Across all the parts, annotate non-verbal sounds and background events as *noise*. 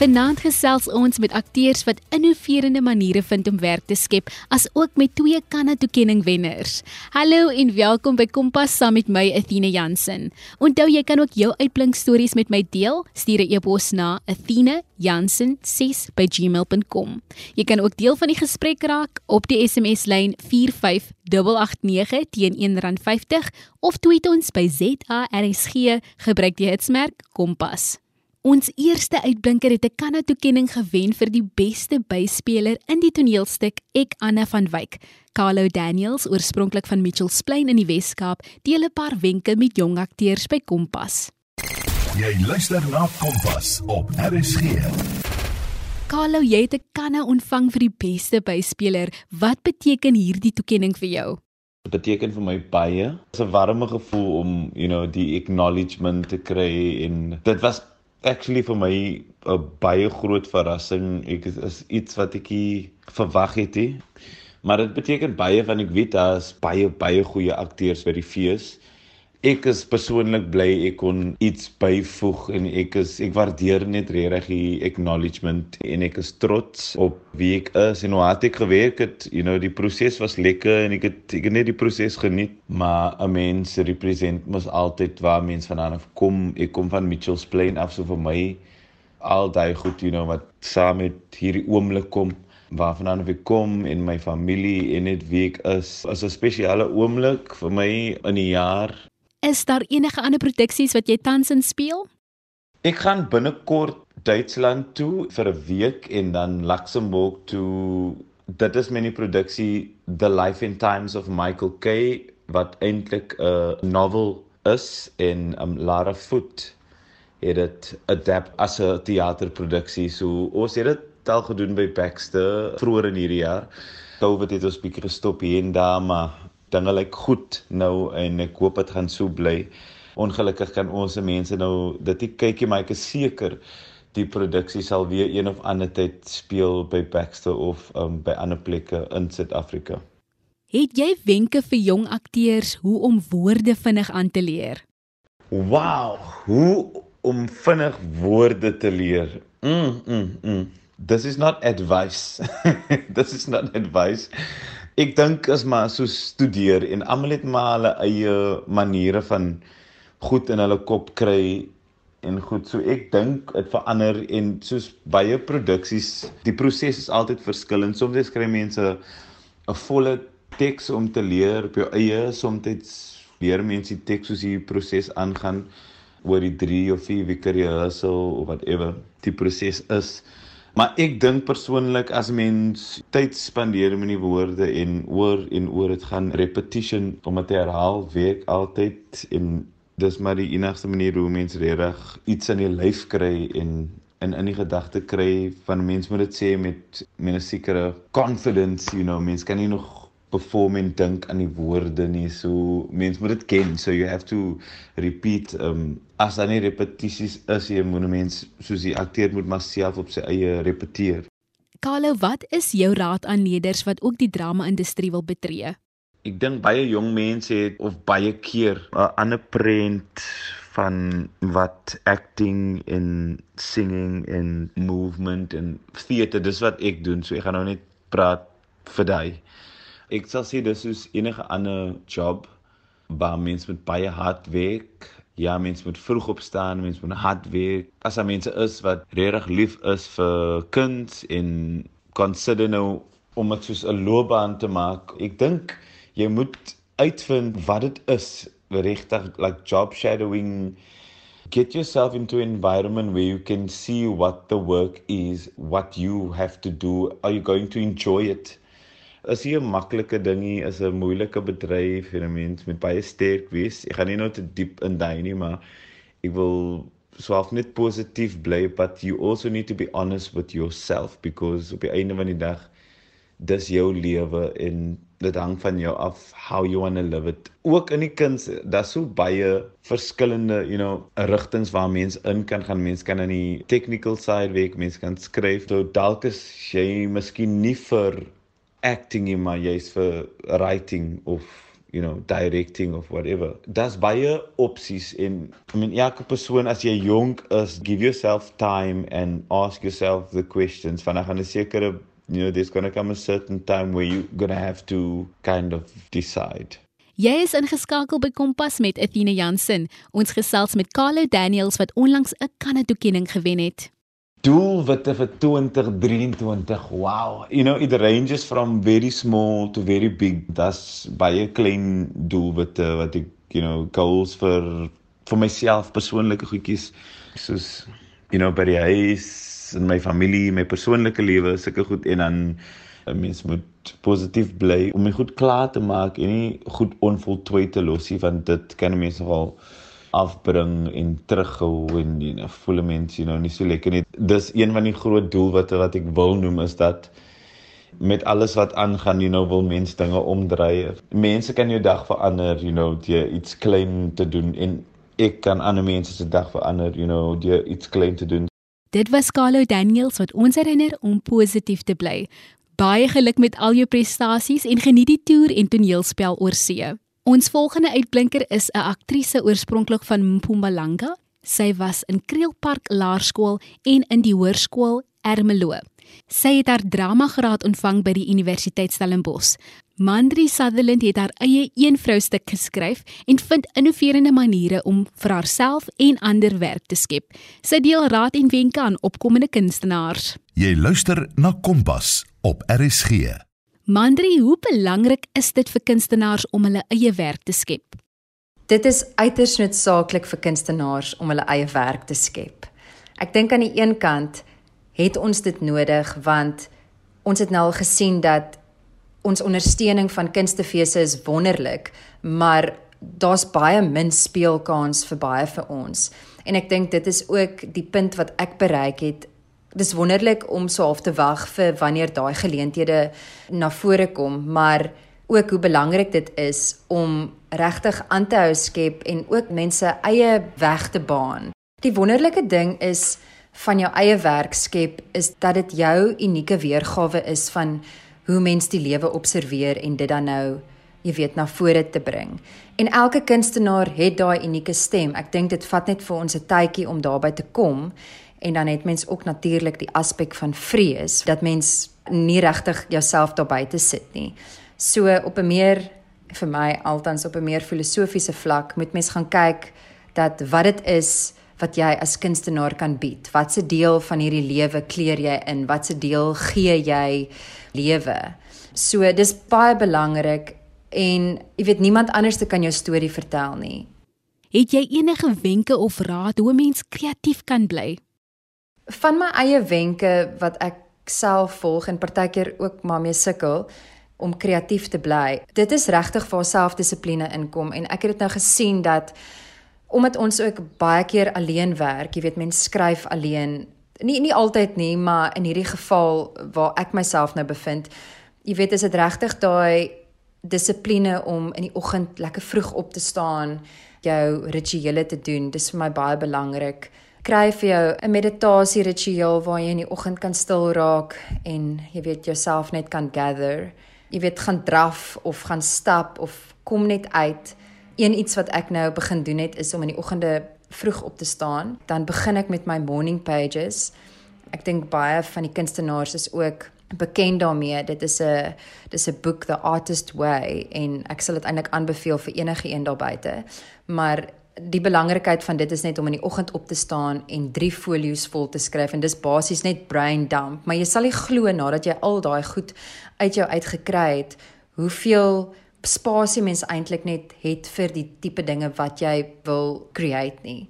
Vanaand gesels ons met akteurs wat innoverende maniere vind om werk te skep, as ook met twee kanne toekenning wenners. Hallo en welkom by Kompas saam met my Athena Jansen. Onthou jy kan ook jou uitblink stories met my deel. Stuur 'n e-pos na athena.jansen6@gmail.com. Jy kan ook deel van die gesprek raak op die SMS lyn 45889 teen R1.50 of tweet ons by ZARSG gebruik die hitsmerk Kompas. Ons eerste uitblinker het 'n Kanna toekenning gewen vir die beste byspeler in die toneelstuk Ek Anna van Wyk. Carlo Daniels, oorspronklik van Mitchells Plain in die Wes-Kaap, deel 'n paar wenke met jong akteurs by Kompas. Jy luister na Kompas op RSG. Carlo, jy het 'n Kanna ontvang vir die beste byspeler. Wat beteken hierdie toekenning vir jou? Dit beteken vir my baie. Dit is 'n warme gevoel om, you know, die acknowledgement te kry en dit was actually vir my 'n baie groot verrassing. Ek is, is iets wat ek nie verwag het nie. Maar dit beteken baie want ek weet daar's baie baie goeie akteurs by die fees ek is persoonlik bly ek kon iets byvoeg en ek is ek waardeer net regtig die acknowledgement en ek is trots op wie ek is en hoe hard ek gewerk het. You know die proses was lekker en ek het ek het net die proses geniet maar 'n mens represent mos altyd waar mens vandaan kom. Ek kom van Mitchells Plain af so vir my al daai goed you know wat saam met hierdie oomblik kom waarvandaan ek kom en my familie en net wie ek is is 'n spesiale oomblik vir my in die jaar Is daar enige ander produksies wat jy tans in speel? Ek gaan binnekort Duitsland toe vir 'n week en dan Luxemburg toe. Dit is myne produksie The Life and Times of Michael Kay wat eintlik 'n novel is en um, Lara Foot het dit adapt as 'n teaterproduksie. So ons het dit al gedoen by Baxter vroeër in hierdie jaar. COVID het ons bietjie gestop hier en daar, maar dinge lyk goed nou en ek hoop dit gaan so bly. Ongelukkig kan ons se mense nou dit nie kykie maar ek is seker die produksie sal weer een of ander tyd speel by Baxter of um, by ander plekke in Suid-Afrika. Het jy wenke vir jong akteurs hoe om woorde vinnig aan te leer? Wow, hoe om vinnig woorde te leer. Mm mm mm. This is not advice. *laughs* This is not advice. Ek dink as maar so studeer en almal het maar hulle eie maniere van goed in hulle kop kry en goed. So ek dink dit verander en soos baie produksies, die proses is altyd verskillend. Soms skry mense 'n volle teks om te leer op jou eie, soms leer mense die teks soos die proses aangaan oor die 3 of 4 weke rehearsal of whatever die proses is. Maar ek dink persoonlik as mens tyd spandeer met die woorde en oor en oor dit gaan repetition om dit te herhaal werk altyd en dis maar die enigste manier hoe mens regtig iets in die lyf kry en in in die gedagte kry van mens moet dit sê met met 'n sekere confidence you know. Mens kan nie nog perform en dink aan die woorde nie. So mense moet dit ken. So you have to repeat um as daar nie repetisies is jy moet mens soos die akteur moet maar self op sy eie repeteer. Carlo, wat is jou raad aan leerders wat ook die drama-industrie wil betree? Ek dink baie jong mense het of baie keer 'n ander prent van wat acting en singing en movement en theater dis wat ek doen. So ek gaan nou net praat vir daai. Ek sal sê dis soos enige ander job waar mens met baie hard werk. Ja, mens moet vroeg opstaan, mens moet hard werk. As daar mense is wat regtig lief is vir kuns en consider nou om dit soos 'n loopbaan te maak. Ek dink jy moet uitvind wat dit is, regtig like job shadowing. Get yourself into an environment where you can see what the work is, what you have to do. Are you going to enjoy it? Is nie 'n maklike ding nie, is 'n moeilike bedryf vir 'n mens met baie sterk wees. Ek gaan nie nou te diep in daai nie, maar ek wil swaaf net positief bly, but you also need to be honest with yourself because op die einde van die dag dis jou lewe en dit hang van jou af how you want to live it. Ook in die kuns, daar's so baie verskillende, you know, rigtings waar mense in kan gaan. Mense kan aan die technical side werk, mense kan skryf. So dalk is jy miskien nie vir acting nie, maar jy's vir writing of you know, directing of whatever. Daar's baie opsies en I mean elke persoon as jy jonk is, give yourself time and ask yourself the questions. Van gaan 'n sekere you know there's going to come a certain time where you're going to have to kind of decide. Jy is ingeskakel by Kompas met Athena Jansen. Ons gesels met Carlo Daniels wat onlangs 'n Kanada-toekenning gewen het. Doelwitte vir 2023. Wow. You know, it ranges from very small to very big. That's baie klein doelwitte wat ek, you know, goals vir vir myself persoonlike goedjies soos you know, by die huis in my familie, my persoonlike lewe, sulke goed en dan 'n mens moet positief bly om my goed klaar te maak en nie goed onvoltooid te los nie want dit kan mense nogal afbring en terughou en jy know, voel mense you know nie so lekker nie. Dis een van die groot doelwitte wat ek wil noem is dat met alles wat aangaan, you know, wil mense dinge omdraai. Mense kan jou dag verander, you know, deur iets klein te doen en ek kan ander mense se dag verander, you know, deur iets klein te doen. Dit was Carlo Daniels wat ons herinner om positief te bly. Baie geluk met al jou prestasies en geniet die toer en toneelspel oor see. Ons volgende uitblinker is 'n aktrise oorspronklik van Mpumalanga. Sy was in Kreelpark Laerskool en in die hoërskool Ermelo. Sy het haar dramagraad ontvang by die Universiteit Stellenbosch. Mandri Sutherland het haar eie eenvrou stuk geskryf en vind innoverende maniere om vir haarself en ander werk te skep. Sy deel raad en wenke aan opkomende kunstenaars. Jy luister na Kompas op RSG. Mandri, hoe belangrik is dit vir kunstenaars om hulle eie werk te skep? Dit is uiters noodsaaklik vir kunstenaars om hulle eie werk te skep. Ek dink aan die een kant het ons dit nodig want ons het nou al gesien dat ons ondersteuning van kunstefeesse is wonderlik, maar daar's baie min speelkans vir baie vir ons. En ek dink dit is ook die punt wat ek bereik het dis wonderlik om so half te wag vir wanneer daai geleenthede na vore kom, maar ook hoe belangrik dit is om regtig aan te hou skep en ook mense eie weg te baan. Die wonderlike ding is van jou eie werk skep is dat dit jou unieke weergawe is van hoe mens die lewe observeer en dit dan nou jy weet na vore te bring. En elke kunstenaar het daai unieke stem. Ek dink dit vat net vir ons 'n tydjie om daarby te kom en dan het mens ook natuurlik die aspek van vrees dat mens nie regtig jouself daar buite sit nie. So op 'n meer vir my altans op 'n meer filosofiese vlak moet mens gaan kyk dat wat dit is wat jy as kunstenaar kan bied. Watse deel van hierdie lewe kleer jy in? Watse deel gee jy lewe? So dis baie belangrik en jy weet niemand anders te kan jou storie vertel nie. Het jy enige wenke of raad hoe mens kreatief kan bly? Van my eie wenke wat ek self volg en partykeer ook maar mee sukkel om kreatief te bly. Dit is regtig vir selfdissipline inkom en ek het dit nou gesien dat omdat ons ook baie keer alleen werk, jy weet mense skryf alleen. Nie nie altyd nie, maar in hierdie geval waar ek myself nou bevind, jy weet is dit regtig daai dissipline om in die oggend lekker vroeg op te staan, jou rituele te doen. Dis vir my baie belangrik kry vir jou 'n meditasie ritueel waar jy in die oggend kan stil raak en jy weet jouself net kan gather. Jy weet gaan draf of gaan stap of kom net uit. Een iets wat ek nou begin doen het is om in die oggende vroeg op te staan. Dan begin ek met my morning pages. Ek dink baie van die kunstenaars is ook bekend daarmee. Dit is 'n dis 'n boek The Artist Way en ek sal dit eintlik aanbeveel vir enige een daar buite. Maar die belangrikheid van dit is net om in die oggend op te staan en drie folio's vol te skryf en dis basies net brain dump, maar jy sal nie glo nadat jy al daai goed uit jou uitgekry het, hoeveel spasie mens eintlik net het vir die tipe dinge wat jy wil create nie.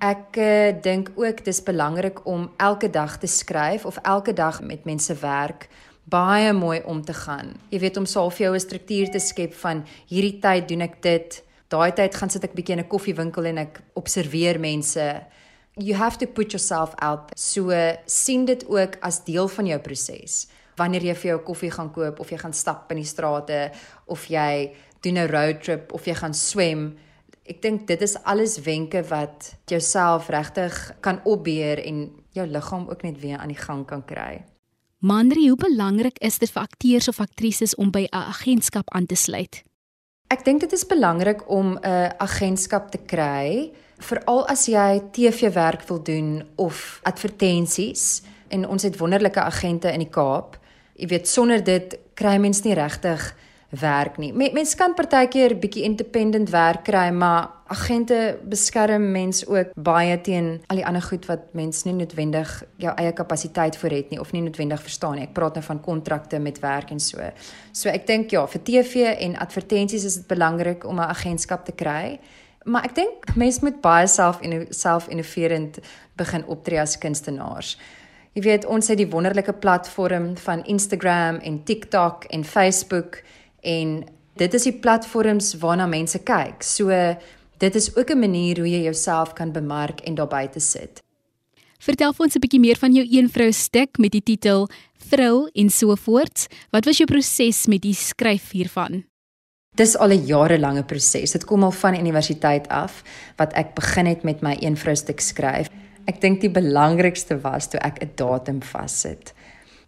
Ek uh, dink ook dis belangrik om elke dag te skryf of elke dag met mense werk baie mooi om te gaan. Jy weet om self jou 'n struktuur te skep van hierdie tyd doen ek dit, daai tyd gaan sit ek bietjie in 'n koffiewinkel en ek observeer mense. You have to put yourself out. So sien dit ook as deel van jou proses. Wanneer jy vir jou koffie gaan koop of jy gaan stap in die strate of jy doen 'n road trip of jy gaan swem, ek dink dit is alles wenke wat jouself regtig kan opbeheer en jou liggaam ook net weer aan die gang kan kry. Mandri, hoe belangrik is dit vir akteurs of aktrises om by 'n agentskap aan te sluit? Ek dink dit is belangrik om 'n agentskap te kry, veral as jy TV-werk wil doen of advertensies en ons het wonderlike agente in die Kaap. Jy weet sonder dit kry mens nie regtig werk nie. Mense kan partykeer bietjie independent werk kry, maar agente beskerm mens ook baie teen al die ander goed wat mens nie noodwendig jou eie kapasiteit vir het nie of nie noodwendig verstaan nie. Ek praat nou van kontrakte met werk en so. So ek dink ja, vir TV en advertensies is dit belangrik om 'n agentskap te kry. Maar ek dink mense moet baie self en self innoverend begin optree as kunstenaars. Jy weet, ons het die wonderlike platform van Instagram en TikTok en Facebook en dit is die platforms waarna mense kyk. So dit is ook 'n manier hoe jy jouself kan bemark en daar buite sit. Vertel vir ons 'n bietjie meer van jou een vrou stuk met die titel Vrou en so voort. Wat was jou proses met die skryf hiervan? Dis al 'n jarelange proses. Dit kom al van universiteit af wat ek begin het met my een vrou stuk skryf. Ek dink die belangrikste was toe ek 'n datum vassit.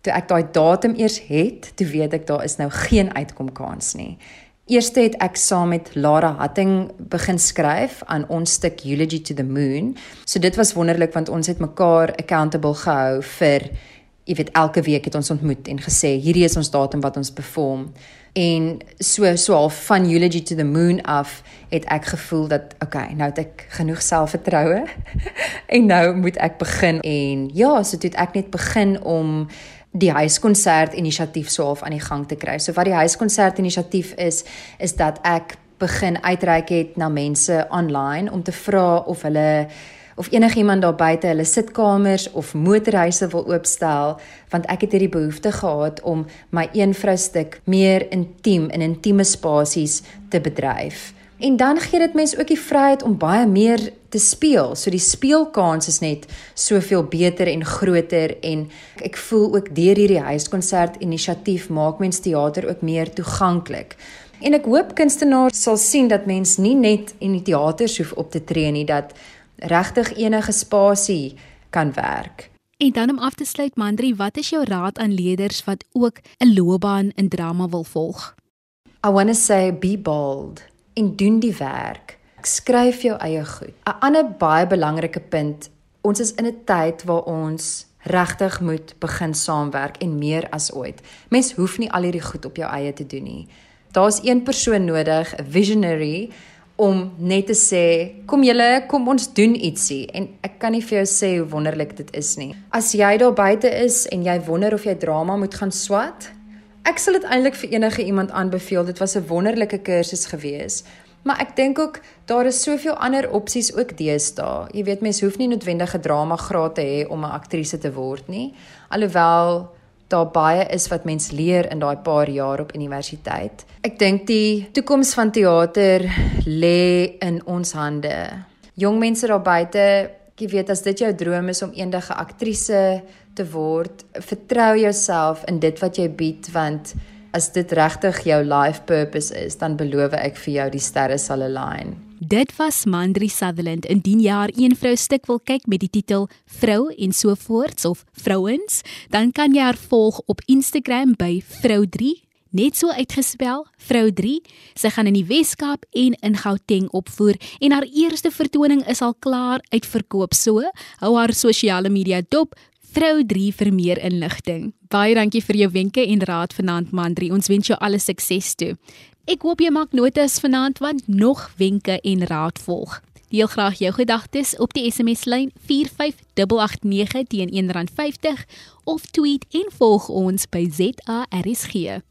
Toe ek daai datum eers het, toe weet ek daar is nou geen uitkomkans nie. Eerste het ek saam met Lara Hatting begin skryf aan ons stuk Eulogy to the Moon. So dit was wonderlik want ons het mekaar accountable gehou vir jy weet elke week het ons ontmoet en gesê hierdie is ons datum wat ons perform. En so so al van Eulogy to the Moon af het ek gevoel dat okay, nou het ek genoeg selfvertroue *laughs* en nou moet ek begin en ja, so toe het ek net begin om die huiskonsert inisiatief so half aan die gang te kry. So wat die huiskonsert inisiatief is, is dat ek begin uitreik het na mense online om te vra of hulle of enigiemand daar buite hulle sitkamers of motorhuise wil oopstel want ek het hierdie behoefte gehad om my een vrou stuk meer intiem in intieme spasies te bedryf. En dan gee dit mense ook die vryheid om baie meer te speel. So die speelkans is net soveel beter en groter en ek voel ook deur hierdie huiskonsert inisiatief maak mens teater ook meer toeganklik. En ek hoop kunstenaars sal sien dat mens nie net in die teater hoef op te tree nie, dat regtig enige spasie kan werk. En dan om af te sluit Mandri, wat is jou raad aan leerders wat ook 'n loopbaan in drama wil volg? I want to say be bold en doen die werk. Skryf jou eie goed. 'n Ander baie belangrike punt, ons is in 'n tyd waar ons regtig moet begin saamwerk en meer as ooit. Mens hoef nie al hierdie goed op jou eie te doen nie. Daar's een persoon nodig, 'n visionary om net te sê, kom julle, kom ons doen ietsie en ek kan nie vir jou sê hoe wonderlik dit is nie. As jy daar buite is en jy wonder of jy drama moet gaan swat, Ek sal dit eintlik vir enige iemand aanbeveel. Dit was 'n wonderlike kursus gewees. Maar ek dink ook daar is soveel ander opsies ook deesdae. Jy weet mense hoef nie noodwendig 'n drama graad te hê om 'n aktrise te word nie. Alhoewel daar baie is wat mens leer in daai paar jaar op universiteit. Ek dink die toekoms van teater lê in ons hande. Jong mense daar buite, jy weet as dit jou droom is om eendag 'n aktrise te word. Vertrou jouself in dit wat jy bied want as dit regtig jou life purpose is, dan beloof ek vir jou die sterre sal align. Dit was Mandri Sutherland in 10 jaar een vrou stuk wil kyk met die titel Vrou en so voorts of Vrouens, dan kan jy haar volg op Instagram by vrou3 net so uitgespel vrou 3 sy gaan in die Weskaap en in Gauteng opvoer en haar eerste vertoning is al klaar uitverkoop so hou haar sosiale media dop Vrou 3 vir meer inligting. Baie dankie vir jou wenke en raad vanaand Mandri. Ons wens jou alle sukses toe. Ek hoop jy maak notas vanaand want nog wenke en raad volg. Deel graag jou gedagtes op die SMS lyn 45889 teen R1.50 of tweet en volg ons by ZARSG.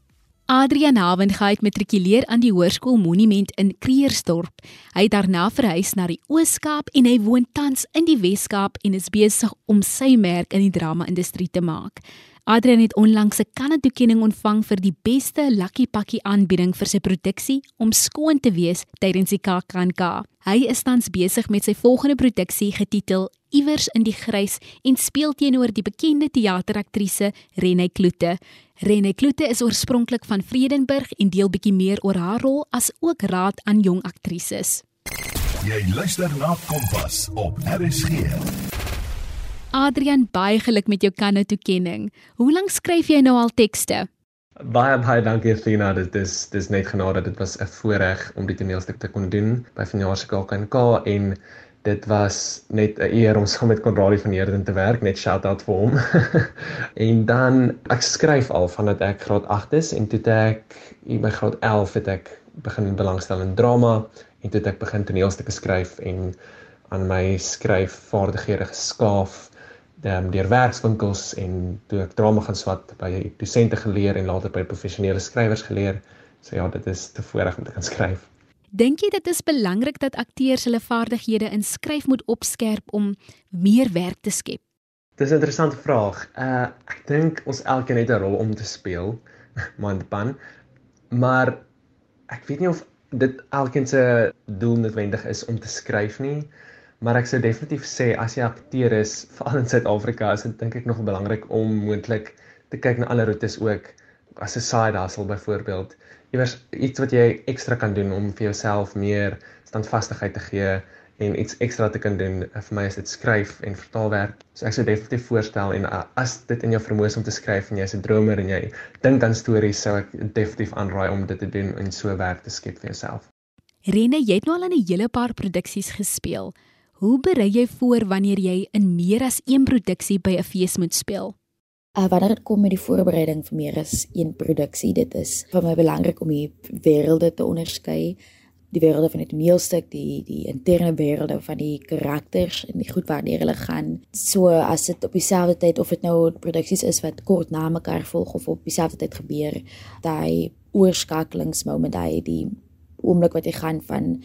Adrian Havenga het matrikuleer aan die Hoërskool Monument in Kreersdorp. Hy het daarna verhuis na die Oos-Kaap en hy woon tans in die Wes-Kaap en is besig om sy merk in die drama-industrie te maak. Adrian het onlangs 'n kannetoekenning ontvang vir die beste Lucky Pakkie aanbieding vir sy produksie om skoon te wees tydens die KAKNK. Hy is tans besig met sy volgende produksie getitel Iewers in die grys en speel teenoor die bekende teateraktrise Renée Kloete. Renée Kloete is oorspronklik van Vredenburg en deel bietjie meer oor haar rol as ook raad aan jong aktrises. Jy luister na Kompas op RSG. Adrian, baie geluk met jou kanne toekenning. Hoe lank skryf jy nou al tekste? Baie baie dankie Fina. Dit is dis net genade. Dit was 'n voorreg om die toneelstuk te kon doen by vanjaar se KAK en dit was net 'n eer om saam met Konradi van Heerden te werk. Net shout out vir hom. *laughs* en dan ek skryf al vandat ek graad 8 is en toe ek by graad 11 het ek begin belangstel in drama en toe ek begin toneelstukke skryf en aan my skryfvaardighede geskaaf um, deur werkswinkels en toe ek drama gaan swat by dosente geleer en later by professionele skrywers geleer. So ja, dit is te voorreg om te kan skryf. Dink jy dit is belangrik dat akteurs hulle vaardighede in skryf moet opskerp om meer werk te skep? Dis 'n interessante vraag. Uh ek dink ons elkeen het 'n rol om te speel, *laughs* manpan. Maar ek weet nie of dit elkeen se doel noodwendig is om te skryf nie. Maar ek sou definitief sê as jy akteur is, *laughs* veral in Suid-Afrika, is dit dink ek nog belangrik om moontlik te kyk na alle roetes ook as 'n side hustle byvoorbeeld. Iewers iets wat jy ekstra kan doen om vir jouself meer standvastigheid te gee en iets ekstra te kan doen. Vir my is dit skryf en vertaalwerk. So ek sou definitief voorstel en uh, as dit in jou vermoë is om te skryf en jy's 'n dromer en jy dink aan stories, sou ek definitief aanraai om dit te doen en so werk te skep vir jouself. Rene, jy het nou al in 'n hele paar produksies gespeel. Hoe berei jy voor wanneer jy in meer as een produksie by 'n fees moet speel? Uh, wanneer dit kom met die voorbereiding vir meer as een produksie, dit is vir my belangrik om die wêrelde te onderskei. Die wêrelde van die toneelstuk, die die interne wêrelde van die karakters en die goed waarna hulle gaan. So as dit op dieselfde tyd of dit nou produksies is wat kort na mekaar volg of op dieselfde tyd gebeur, daai oorskakelingsmoment, daai die oomblik wat jy gaan van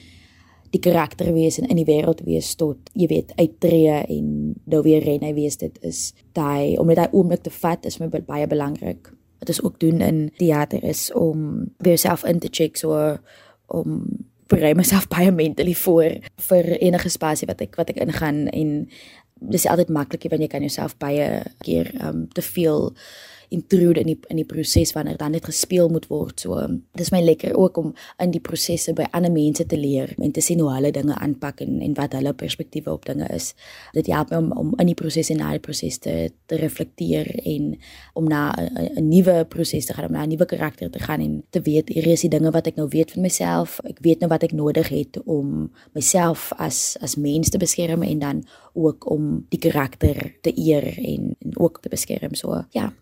die karakter wees en in die wêreld wees tot jy weet uittreë en nou weer ren hy wees. Dit is daai om dit daai oomblik te vat is my baie belangrik. Wat ons ook doen in teater is om weer self in te check so om berei myself *laughs* baie mentally voor vir enige spasie wat ek wat ek ingaan en dis altyd makliker wanneer jy kan jouself baie keer um te veel intrude in die in die proses wanneer dan net gespeel moet word. So dis my lekker ook om in die prosesse by ander mense te leer en te sien hoe hulle dinge aanpak en en wat hulle perspektiewe op dinge is. Dit help my om om in die proses en na die proses te te reflekteer en om na 'n nuwe proses te gaan, om na 'n nuwe karakter te gaan en te weet hier is die dinge wat ek nou weet van myself. Ek weet nou wat ek nodig het om myself as as mens te beskerm en dan ook om die karakter te eer en en ook te beskerm. So ja,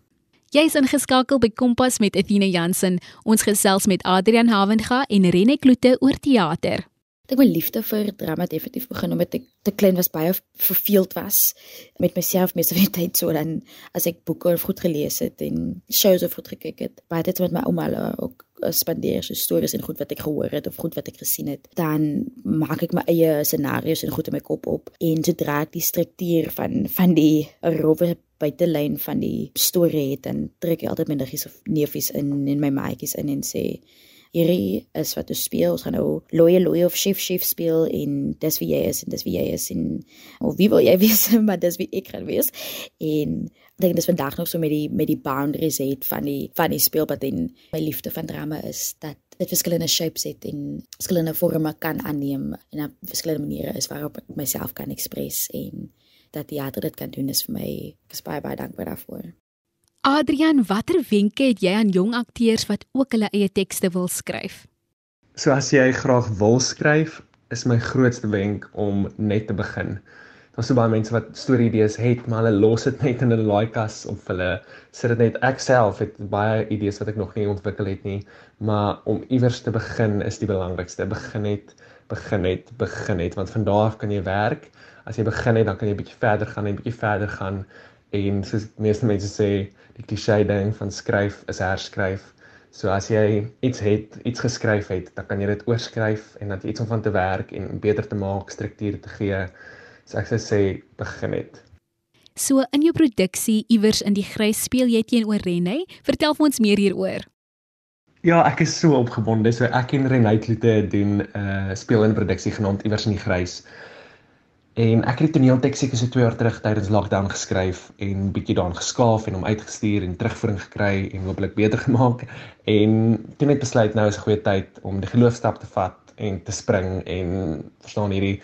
Jy's ingeskakel by Kompas met Athena Jansen. Ons gesels met Adrian Havenga en Rene Kloete oor teater. Ek my liefde vir drama definitief begin omdat ek te klein was baie verveeld was met myself meeste van die tyd so dan as ek boeke of goed gelees het en shows of goed gekyk het baie dit met my ouma ook eh, spandeer so stories en goed wat ek gehoor het of goed wat ek gesien het dan maak ek my eie scenario's en goed in my kop op en sodra ek die struktuur van van die rowwe buitelyn van die storie het en trek ek altyd my niggies of neefies in en my maatjies in en sê hierdie is wat ons speel. Ons gaan nou loye loye of chef chef speel en dis wie jy is en dis wie jy is en of wie wil jy *laughs* wees maar dis wie ek gaan wees. En ek dink dis vandag nog so met die met die boundaries het van die van die speelpad en my liefde van drama is dat dit verskillende shapes het en verskillende forme kan aanneem en op verskillende maniere is waarop ek myself kan express en dat teater dit kan doen is vir my ek is baie baie dankbaar daarvoor. Adrian, watter wenke het jy aan jong akteurs wat ook hulle eie tekste wil skryf? So as jy graag wil skryf, is my grootste wenk om net te begin. Daar's so baie mense wat storie idees het, maar hulle los dit net in 'n laaikas of hulle sit dit net ek self het baie idees wat ek nog nie ontwikkel het nie, maar om iewers te begin is die belangrikste. Begin net, begin net, begin net want van daar af kan jy werk as jy begin het, dan kan jy bietjie verder gaan en bietjie verder gaan en soos meeste mense sê, die klise ding van skryf is herskryf. So as jy iets het, iets geskryf het, dan kan jy dit oorskryf en dan iets om van te werk en beter te maak, struktuur te gee. So ek sou sê begin net. So in jou produksie iewers in die grys speel jy teenoor Renay. Vertel vir ons meer hieroor. Ja, ek is so opgewonde. So ek en Renay Kloete doen 'n uh, speel in 'n produksie genaamd Iewers in die grys. En ek het die toneelteks seker so 2 jaar terug tydens lockdown geskryf en bietjie daarin geskaaf en hom uitgestuur en terugvoering gekry en hopelik beter *laughs* gemaak. En toe net besluit nou is 'n goeie tyd om die geloofstap te vat en te spring en verstaan hierdie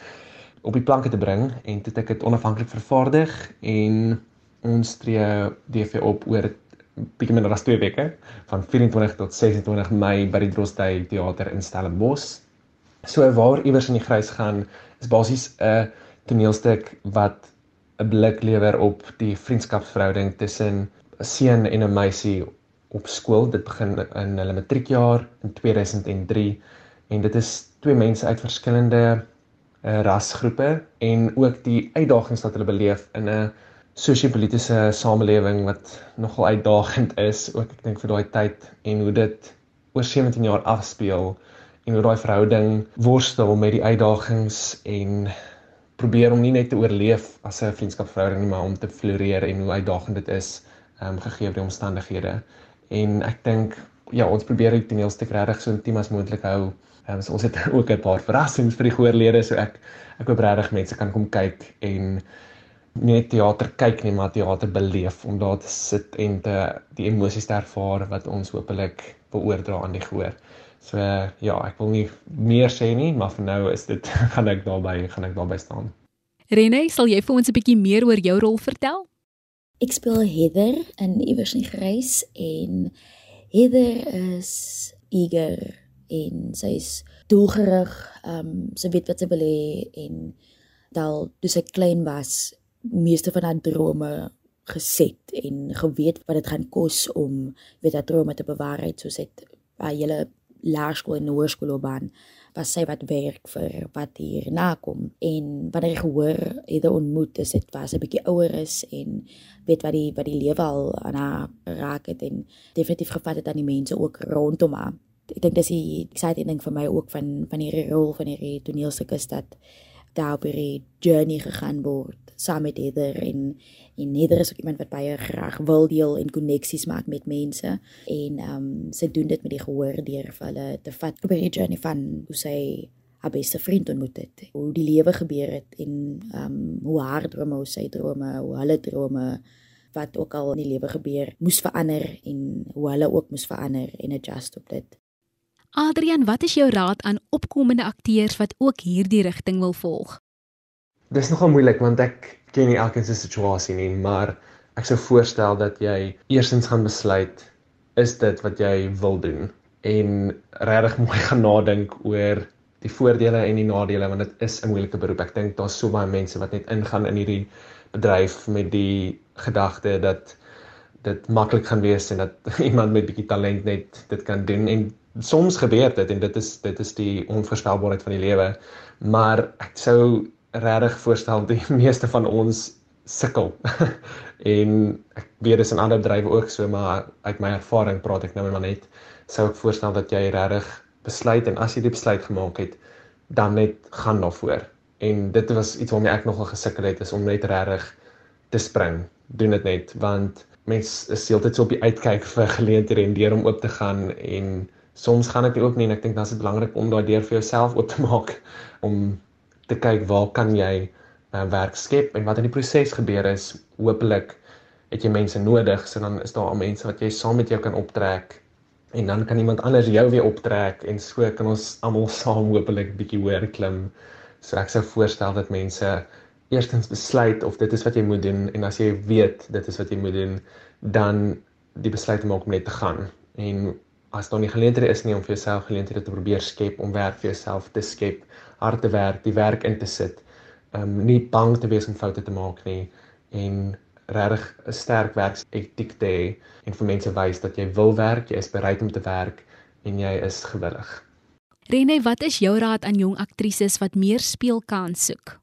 op die planke te bring en toe ek dit onafhanklik vervaardig en ons tree DV op oor bietjie minder as 2 weke van 24 tot 26 Mei by die Drostdy Theater in Stellenbosch. So waar iewers in die grys gaan is basies 'n toneelstuk wat 'n blik lewer op die vriendskapsverhouding tussen 'n seun en 'n meisie op skool. Dit begin in hulle matriekjaar in 2003 en dit is twee mense uit verskillende uh, rasgroepe en ook die uitdagings wat hulle beleef in 'n sosio-politiese samelewing wat nogal uitdagend is, ook ek dink vir daai tyd en hoe dit oor 17 jaar afspeel en hoe daai verhouding worstel met die uitdagings en probeer om nie net te oorleef as 'n vriendskapsverhouding nie, maar om te floreer en hoe uitdagend dit is um, gegee die omstandighede. En ek dink ja, ons probeer die toneelstuk regtig so intiem as moontlik hou. Um, so ons het *laughs* ook 'n paar verrassings vir die gehoorlede, so ek ek hoop regtig mense kan kom kyk en nie net teater kyk nie, maar teater beleef om daar te sit en te die emosies te ervaar wat ons hopelik beoordra aan die gehoor. So ja, ek wil nie meer sê nie, maar vir nou is dit *laughs* gaan ek daarby gaan ek daarby staan. Rene, sal jy vir ons 'n bietjie meer oor jou rol vertel? Ek speel Heather in Iewers in Grys en Heather is eager en sy's doelgerig, ehm um, sy weet wat sy wil hê en daal toe sy klein was meeste van haar drome geset en geweet wat dit gaan kos om weet haar drome te bewaarheid soos dit by hele laerskool en hoërskoolbaan was sy wat werk vir wat hier na kom en wanneer ek hoor het ontmoet is dit was 'n bietjie ouer is en weet wat die wat die lewe al aan haar raak het en definitief gevat het aan die mense ook rondom haar. Ek dink dis die exciting ding vir my ook van van hierdie rol van hierdie toneelstuk is dat daar op hierdie journey gegaan word saam met Heather en en Heather is ook iemand wat baie graag wil deel en koneksies maak met mense en ehm um, sy doen dit met die gehoor deur vir hulle te vat op hierdie journey van hoe sy haar beste vriend ontmoet het hoe die lewe gebeur het en ehm um, hoe haar drome hoe sy drome hoe hulle drome wat ook al in die lewe gebeur moes verander en hoe hulle ook moes verander en adjust op dit Adrian, wat is jou raad aan opkomende akteurs wat ook hierdie rigting wil volg? Dis nogal moeilik want ek ken nie elkeen se situasie nie, maar ek sou voorstel dat jy eersins gaan besluit is dit wat jy wil doen en regtig mooi gaan nadink oor die voordele en die nadele want dit is 'n moeilike beroep. Ek dink daar's so baie mense wat net ingaan in hierdie bedryf met die gedagte dat dit maklik gaan wees en dat *laughs* iemand met bietjie talent net dit kan doen en soms gebeur dit en dit is dit is die onvoorspelbaarheid van die lewe maar ek sou regtig voorstel die *laughs* meeste van ons sukkel. *laughs* En ek weet dis in ander bedrywe ook so maar uit my ervaring praat ek nou maar net sou ek voorstel dat jy regtig besluit en as jy die besluit gemaak het dan net gaan daarvoor. En dit was iets waarmee ek nogal gesukkel het is om net regtig te spring. Doen dit net want mens is heeltyd so op die uitkyk *laughs* vir geleenthede en deur om oop te gaan en soms gaan dit ook nie en ek dink dan is dit belangrik om daai deur vir jouself oop te *laughs* maak om te kyk waar kan jy uh, werk skep en wat in die proses gebeur is. Hopelik het jy mense nodig so dan is daar al mense wat jy saam met jou kan optrek en dan kan iemand anders jou weer optrek en so kan ons almal *laughs* saam hopelik bietjie hoër klim. So ek sou voorstel dat mense eerstens besluit of dit is wat jy moet doen en as jy weet dit is wat jy moet doen dan die besluit maak om net te gaan. En as daar nie geleenthede is nie om vir jouself geleenthede te probeer skep om werk vir jouself te skep, hard te werk, die werk in te sit. Um nie bang te wees om foute te maak nie en regtig 'n sterk werksetiek te hê en vir mense wys dat jy wil werk, jy is bereid om te werk en jy is gewillig. Rene, wat is jou raad aan jong aktrises wat meer speelkans soek?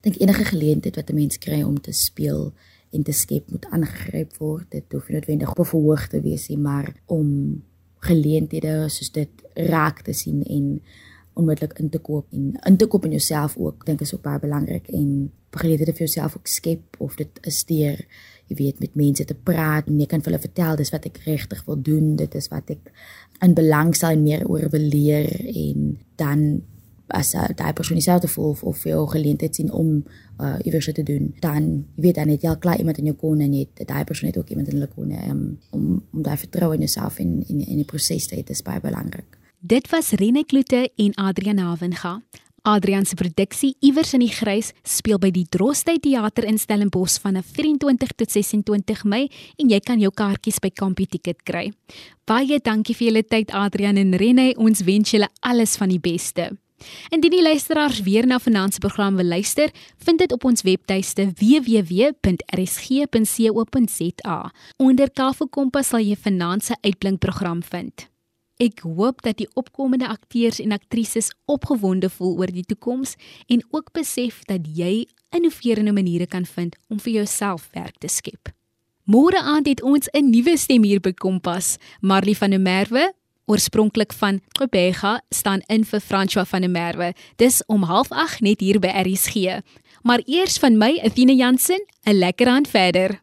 Dink enige geleentheid wat 'n mens kry om te speel en te skep moet aangegryp word. Dit hoef nie noodwendig op verhoog te wees nie, maar om geleenthede soos dit raak te sien en onmiddellik in te koop en in te koop in jouself ook dink is ook baie belangrik. En geleenthede vir jouself ook skep of dit is deur jy weet met mense te praat en jy kan vir hulle vertel dis wat ek regtig wil doen dit is wat ek in belang stel en meer oor wil leer en dan as uh, daai persoon dieselfde voel of, of veel geleentheid sien om uh, iewers te doen, dan jy weet dan het jy al klaar iemand in jou kon en net daai persoon het ook iemand in hulle kon um, om om daai vertroue in jouself en in in die proses te hê, is baie belangrik. Dit was Rene Kloete en Adrian Havenga. Adrian se produksie Iewers in die Grys speel by die Drostyd Theater in Stellenbosch van 24 tot 26 Mei en jy kan jou kaartjies by Kampie Ticket kry. Baie dankie vir julle tyd Adrian en Renée. Ons wens julle alles van die beste. Indien die luisteraars weer na finansie program wil luister, vind dit op ons webtuiste www.rsg.co.za. Onder Kaffie Kompas sal jy finansie uitblink program vind. Ek hoop dat die opkomende akteurs en aktrises opgewonde voel oor die toekoms en ook besef dat jy innoverende maniere kan vind om vir jouself werk te skep. Môre aand het ons 'n nuwe stem hier by Kompas, Marley van der Merwe, oorspronklik van Kobega, staan in vir François van der Merwe. Dis om 08:30 net hier by RSG. Maar eers van my, Athena Jansen, 'n lekker aand verder.